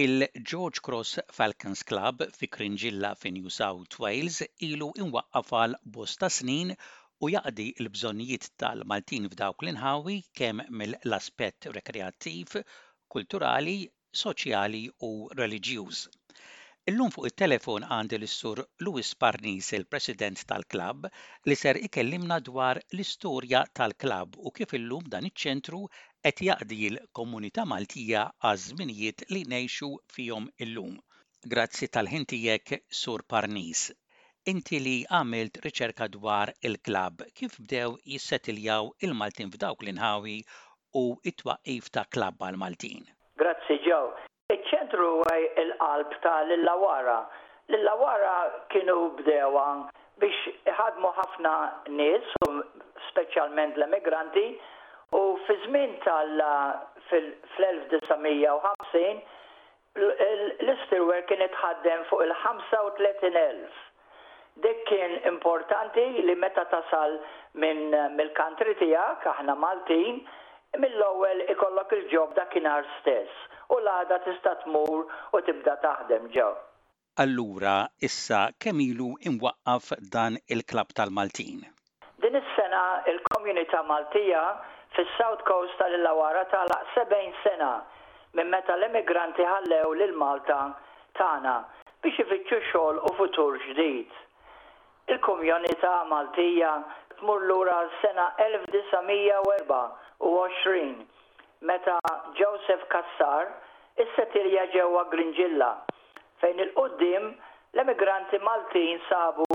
Il-George Cross Falcons Club fi Krinġilla fi New South Wales ilu imwaqqaf għal bosta snin u jaqdi l-bżonnijiet tal-Maltin f'dawk l-inħawi kemm mill-aspett rekreattiv, kulturali, soċjali u reliġjuż. Illum fuq it-telefon għandi lis-Sur Louis Parnis, il-President tal-Klabb, li ser ikellimna dwar l-istorja tal-Klabb u kif illum dan iċ-ċentru qed jaqdi l-komunità Maltija għaż-żminijiet li ngħixu fihom illum. Grazzi tal-ħin tiegħek, Sur Parnis. Inti li għamilt riċerka dwar il-klabb, kif bdew jissetiljaw il-Maltin f'dawk l-inħawi u t-twaqqif ta' klabb għall-Maltin? Grazzi Joe. Iċ-ċentru huwa l-qalb ta' l-Illawarra. L-Illawarra kienu bdewha biex iħaddmu ħafna nies u speċjalment l-emigranti u fiż-żmien tal fl-1950 L-Istilwell kien itħaddem fuq il-35 elf. Dik kien importanti li meta tasal minn mill-country tiegħek, aħna Maltin, mill-ewwel ikollok il-job dakinhar stess u l-għada tista' tmur u tibda taħdem ġeww. Allura issa kemm ilu imwaqqaf dan il-klabb tal-Maltin? Din is-sena il-komunità Maltija fis-South Coast tal-Illawarra tagħlaq 70 sena minn meta l-emigranti ħallew lil Malta tagħna biex ifittxu xogħol u futur ġdid. Il-kumjonità Maltija tmur lura għas-sena 1924 meta Joseph Cassar issetilja ġewwa Grinġilla fejn 'il quddiem l-emigranti Maltin sabu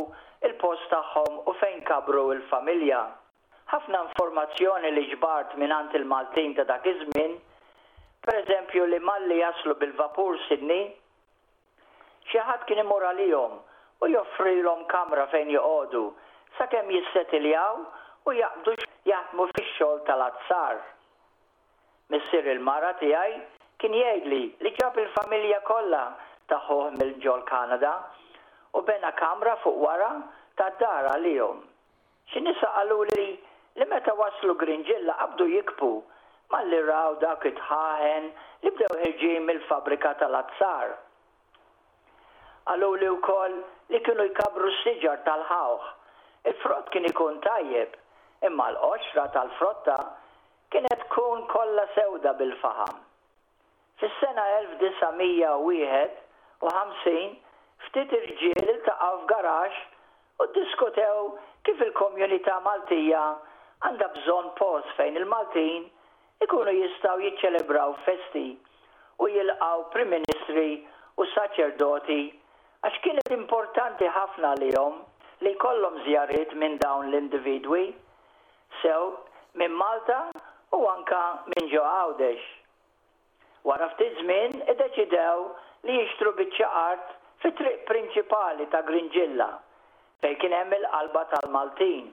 l-post tagħhom u fejn kabru l-familja. Ħafna informazzjoni li ġbart mingħand il-Maltin ta' dak iż-żmien, per eżempju li malli jaslu bil-vapur Sydney, xi ħadd kien imur għalihom u joffrilhom kamra fejn joqogħdu sakemm jissetiljaw u jaqbdu jaħdmu fix-xogħol tal-azzar. Missier il-mara tiegħi kien jgħidli li ġab il-familja kollha ta' ħuh mil ġol Kanada u bena kamra fuq wara ta' dar għalihom. Xi nisa qaluli li meta waslu Grinġilla qabdu jikbu malli raw dawk it-tħaħen li bdew ħirġin mill-fabbrika tal-azzar. Qaluli wkoll li kienu jkabbru s-siġar tal-ħawħ. Il-frott kien ikun tajjeb, imma l-qoxra tal-frotta Kienet tkun kollha sewda bil-faħam. Fis-sena 1951 ftit irġiel iltaqgħu f'garaxx u ddiskutew kif il-komunità Maltija għandha bżonn post fejn il-Maltin ikunu jistgħu jiċċelebraw festi u jilqgħu Prim Ministri u saċerdoti għax kienet importanti ħafna għalihom li jkollhom żjariet minn dawn l-individwi sew minn Malta u anke minn ġo Għawdex. Wara ftit żmien iddeċidew li jixtru biċċa art fit-triq prinċipali ta' Grinġilla fejn kien hemm il-qalba tal-Maltin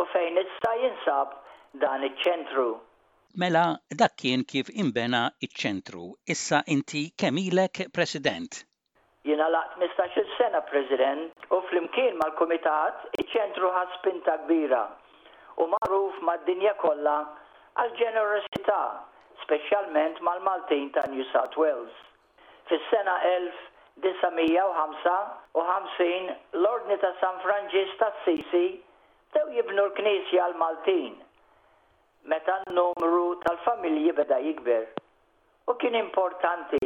u fejn issa jinsab dan iċ-ċentru. Mela dak kien kif inbena ċ-ċentru. Issa inti kemm ilek President? Jien għalatt tmistax-il sena President u flimkien mal-Kumitat iċ-Ċentru ħa spinta kbira u magħruf mad-dinja kollha għall-ġenerożità, speċjalment mal-Maltin ta' New South Wales. Fis-sena 1955 l-Ordni ta' San Franġisk t'Assisi bdew jibnu l-knisja għall-Maltin meta n-numru tal-familji beda jikber. u kien importanti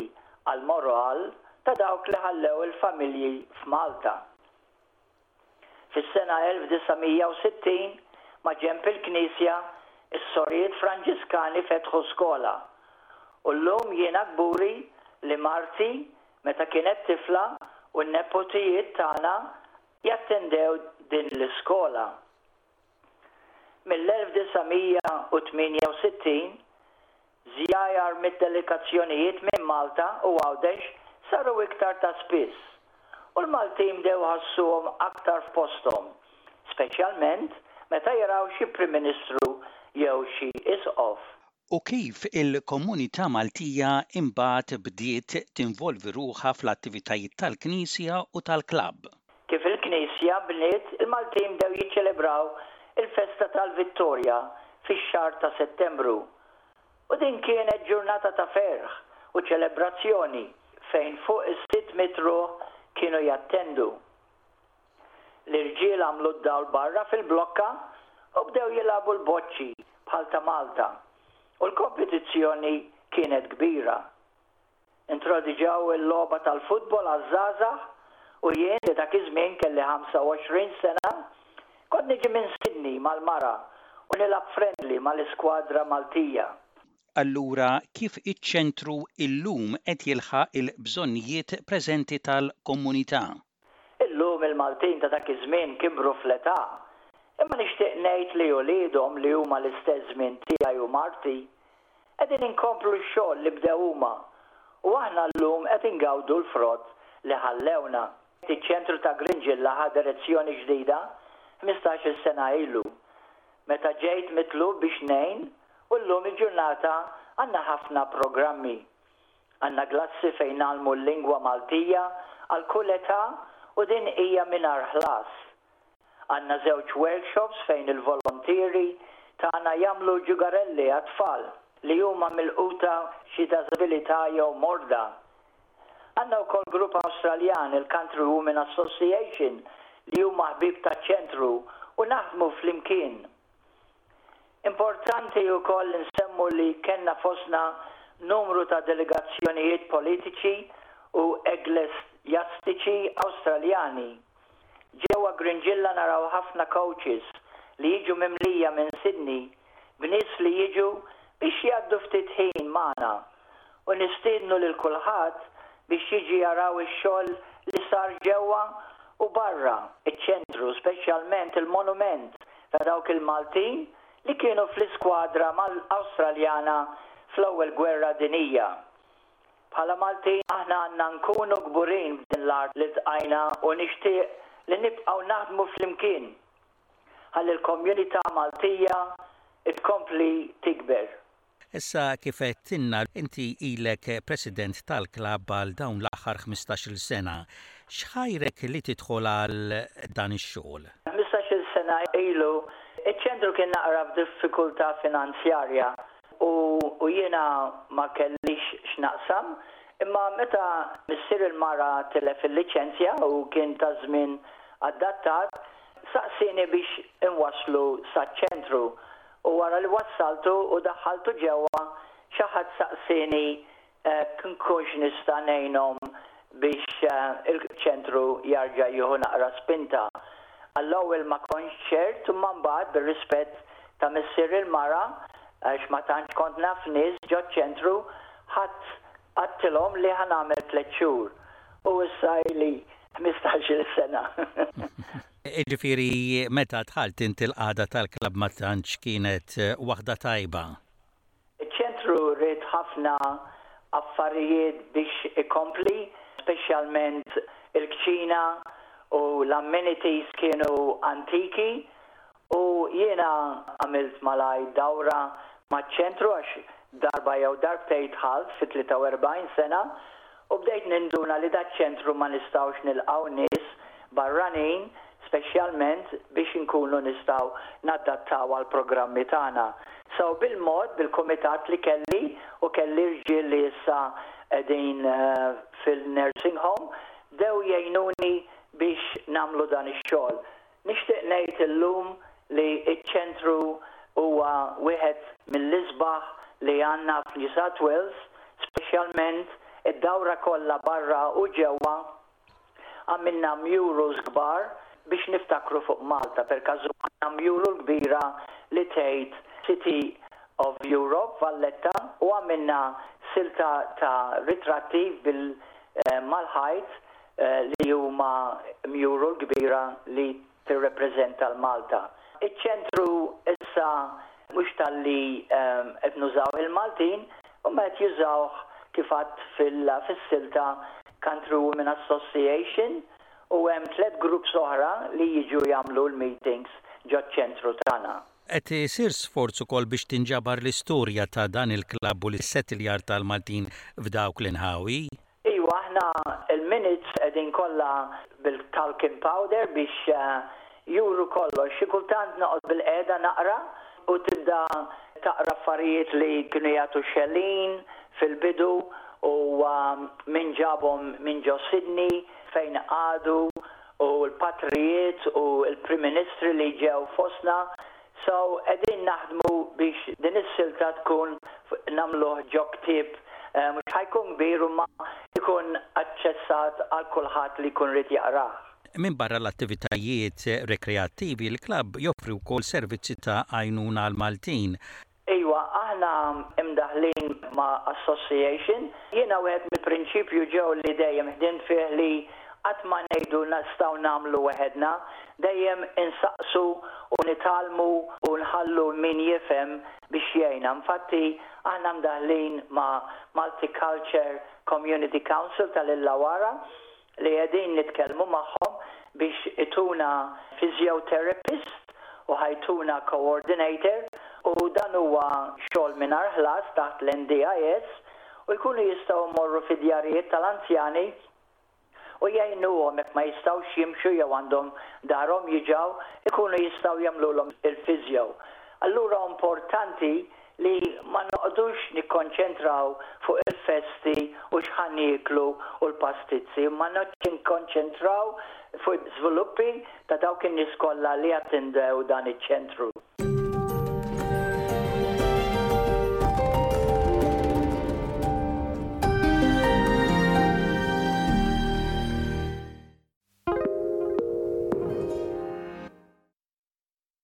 għall-morogħal ta' dawk li ħallew il-familji f'Malta. Fis-sena 1960, maġenb il-knisja, is-sorijiet Franġiskani fetħu skola, u llum jiena kburi li marti meta kienet tifla u n-neputijiet tagħna jattendew din l-iskola. Mill-1968, żjajar mid-delegazzjonijiet minn Malta u Għawdex saru iktar ta' spiss, u l-Maltin bdew iħassuhom aktar f'posthom, speċjalment meta jaraw xi Prim Ministru jew xi Isqof. u kif il-komunità Maltija imbagħad bdiet tinvolvi ruħha fl-attivitajiet tal-Knisja u tal-klabb. Kif il-Knisja bniet, il-Maltin bdew jiċċelebraw il-festa tal-Vittorja fix-xahar ta' Settembru, u din kienet ġurnata ta' ferħ u ċelebrazzjoni fejn fuq is-sitt mitt ruħ kienu jattendu. L-irġiel għamlu d-dawl barra fil-blokka u bdew jilagħbu l-boċċi bħal ta' Malta u l-kompetizzjoni kienet kbira. Introdiġew il-logħba tal-futbol għaż-żgħażagħ u jien li dak iż-żmien kelli 25 sena kont niġi minn Sydney mal-mara u nilgħab friendly mal-iskwadra Maltija. Allura kif iċ-Ċentru illum qed jilħaq il-bżonnijiet preżenti tal-komunità? Illum il-Maltin ta' dak iż-żmien kibru fl-età, imma nixtieq ngħid li uliedhom li huma l-istess żmien tiegħi u marti, qegħdin inkomplu x-xogħol li bdew huma u aħna llum qed ingawdu l-frott li ħallewna. Iċ-Ċentru ta' Grinġilla ħa direzzjoni ġdida ħmistax-il sena ilu, meta ġejt mitlub biex ngħin u llum il-ġurnata għandna ħafna programmi. Għandna klassi fejn ngħallmu l-lingwa Maltija għal kull età u din hija mingħajr ħlas. Għandna żewġ workshops fejn il-volontieri tagħna jagħmlu ġugarelli għat-tfal li huma milquta xi dażabilità jew morda. Għandna wkoll grupp Awstraljan, il-Country Women Association, li huma ħbieb taċ-Ċentru u naħdmu flimkien. Importanti wkoll li nsemmu li kellna fostna numru ta' delegazzjonijiet politiċi u eglesjastiċi Awstraljani. Ġewwa Grinġilla naraw ħafna coaches li jiġu mimlija minn Sydney b'nies li jiġu biex jgħaddu ftit ħin magħna u nistiednu lil kulħadd biex jiġi jaraw ix-xogħol li sar ġewwa u barra ċ-ċentru speċjalment il-monument ta' dawk il-Maltin li kienu fl-iskwadra mal-Awstraljana fl-ewwel gwerra dinija. Bħala Maltin aħna għandna nkunu kburin b'din l-art li ltqajna u nixtieq li nibqgħu naħdmu flimkien ħalli l-communità Maltija tkompli tikber. Issa kif għedtilna inti ilek President tal-klabb għal dawn l-aħħar ħmistax-il sena. X'ħajrek li tidħol għal dan ix-xogħol? Ħmistax-il sena ilu ċ-ċentru kien naqra f'diffikultà finanzjarja u jiena ma kellix x'naqsam imma meta missier il-mara tilef il-liċenzja u kien taż-żmien adattat saqsieni biex inwasslu saċ-ċentru u wara li wassaltu u daħħaltu ġewwa xi ħadd saqsieni hekk nkunx nista' ngħinhom biex il-ċentru jarġa' jieħu naqra spinta. Għall-ewwel ma kontx ċert imma mbagħad bir-rispett ta' missier il-mara għax ma tantx kont naf nies ġoċ-ċentru ħadt għadtilhom li ħa nagħmel tliet xhur u issa ili ħmistax-il sena. Jiġifieri meta dħalt int il-qagħda tal-klabb ma tantx kienet waħda tajba? Iċ-ċentru ried ħafna affarijiet biex ikompli, speċjalment il-kċina u l-amenities kienu antiki u jiena għamilt malajr dawra maċ-ċentru għax darba jew darbtejn dħalt fi 43 sena U bdejt ninduna li daċ-ċentru ma nistgħux nilqgħu nies barranin speċjalment biex inkunu nistgħu naddattaw għall-programmi tagħna. So bil-mod, bil-kumitat li kelli, u kelli rġiel li issa qegħdin fil-nursing home, bdew jgħinuni biex nagħmlu dan ix-xogħol. Nixtieq ngħid illum li ċ-ċentru huwa wieħed mill-isbaħ li għandna f'New South Wales, speċjalment id-dawra kollha barra u ġewwa għamilna murals kbar biex niftakru fuq Malta. Perkażu għandna mural kbira li tgħid City of Europe, Valletta, u għamilna silta ta' ritratti bil, mal-ħajt li huma mjuru l-kbira li tirrepreżenta 'l Malta. Iċ-ċentru issa mhux talli qed nużawh il-Maltin, huma qed jużawh kif għadt fis-silta Country Women Association u hemm tliet groups oħra li jiġu jagħmlu l-meetings ġoċ-ċentru tagħna. Qed isir sforz ukoll biex tinġabar l-istorja ta' dan il-klabb u l-issettljar tal-Maltin f'dawk l-inħawi. Iwa aħna il minutes qegħdin kollha bil talking powder biex juru kollox. Xi kultant noqgħod bil qiegħda naqra u tibda taqra affarijiet li kienu jagħtu xellin fil bidu u min ġabhom minn ġo Sydney, fejn qagħdu u l patrijiet u l prim ministri li ġew fostna So qegħdin naħdmu biex din is-silta tkun nagħmluh ġo ktieb mhux ħa jkun kbir imma jkun aċċessat għal kulħadd li jkun irid jaqrah. Minbarra l-attivitajiet rekreattivi, il-klabb joffri wkoll servizzi ta' għajnuna għall-Maltin, Iwa, aħna imdaħħlin ma' association. Jiena wieħed mill-prinċipju ġew li dejjem ħdimt fih li qatt ma ngħidu nistgħu nagħmlu weħedna, dejjem insaqsu u nitgħallmu u nħallu min jifhem biex jgħinna. Infatti aħna mdaħħlin ma' Multiculture Community Council tal-Illawarra li qegħdin nitkellmu magħhom biex ituna physiotherapist u ħa jtuna coordinator u dan huwa xogħol mingħajr ħlas taħt l-NDIS u jkunu jistgħu jmorru fi djarijiet tal-anzjani u jgħinuhom jekk ma jistgħux jimxu jew għandhom dahrhom jiġgħu jkunu jistgħu jagħmlulhom il-physio. Allura hu importanti li ma noqgħdux nikkonċentraw fuq il-festi u x'ħa nieklu u l-pastizzi, imma nikkonċentraw fuq iż-żviluppi ta' dawk in-nies kollha li attendew dan iċ-ċentru.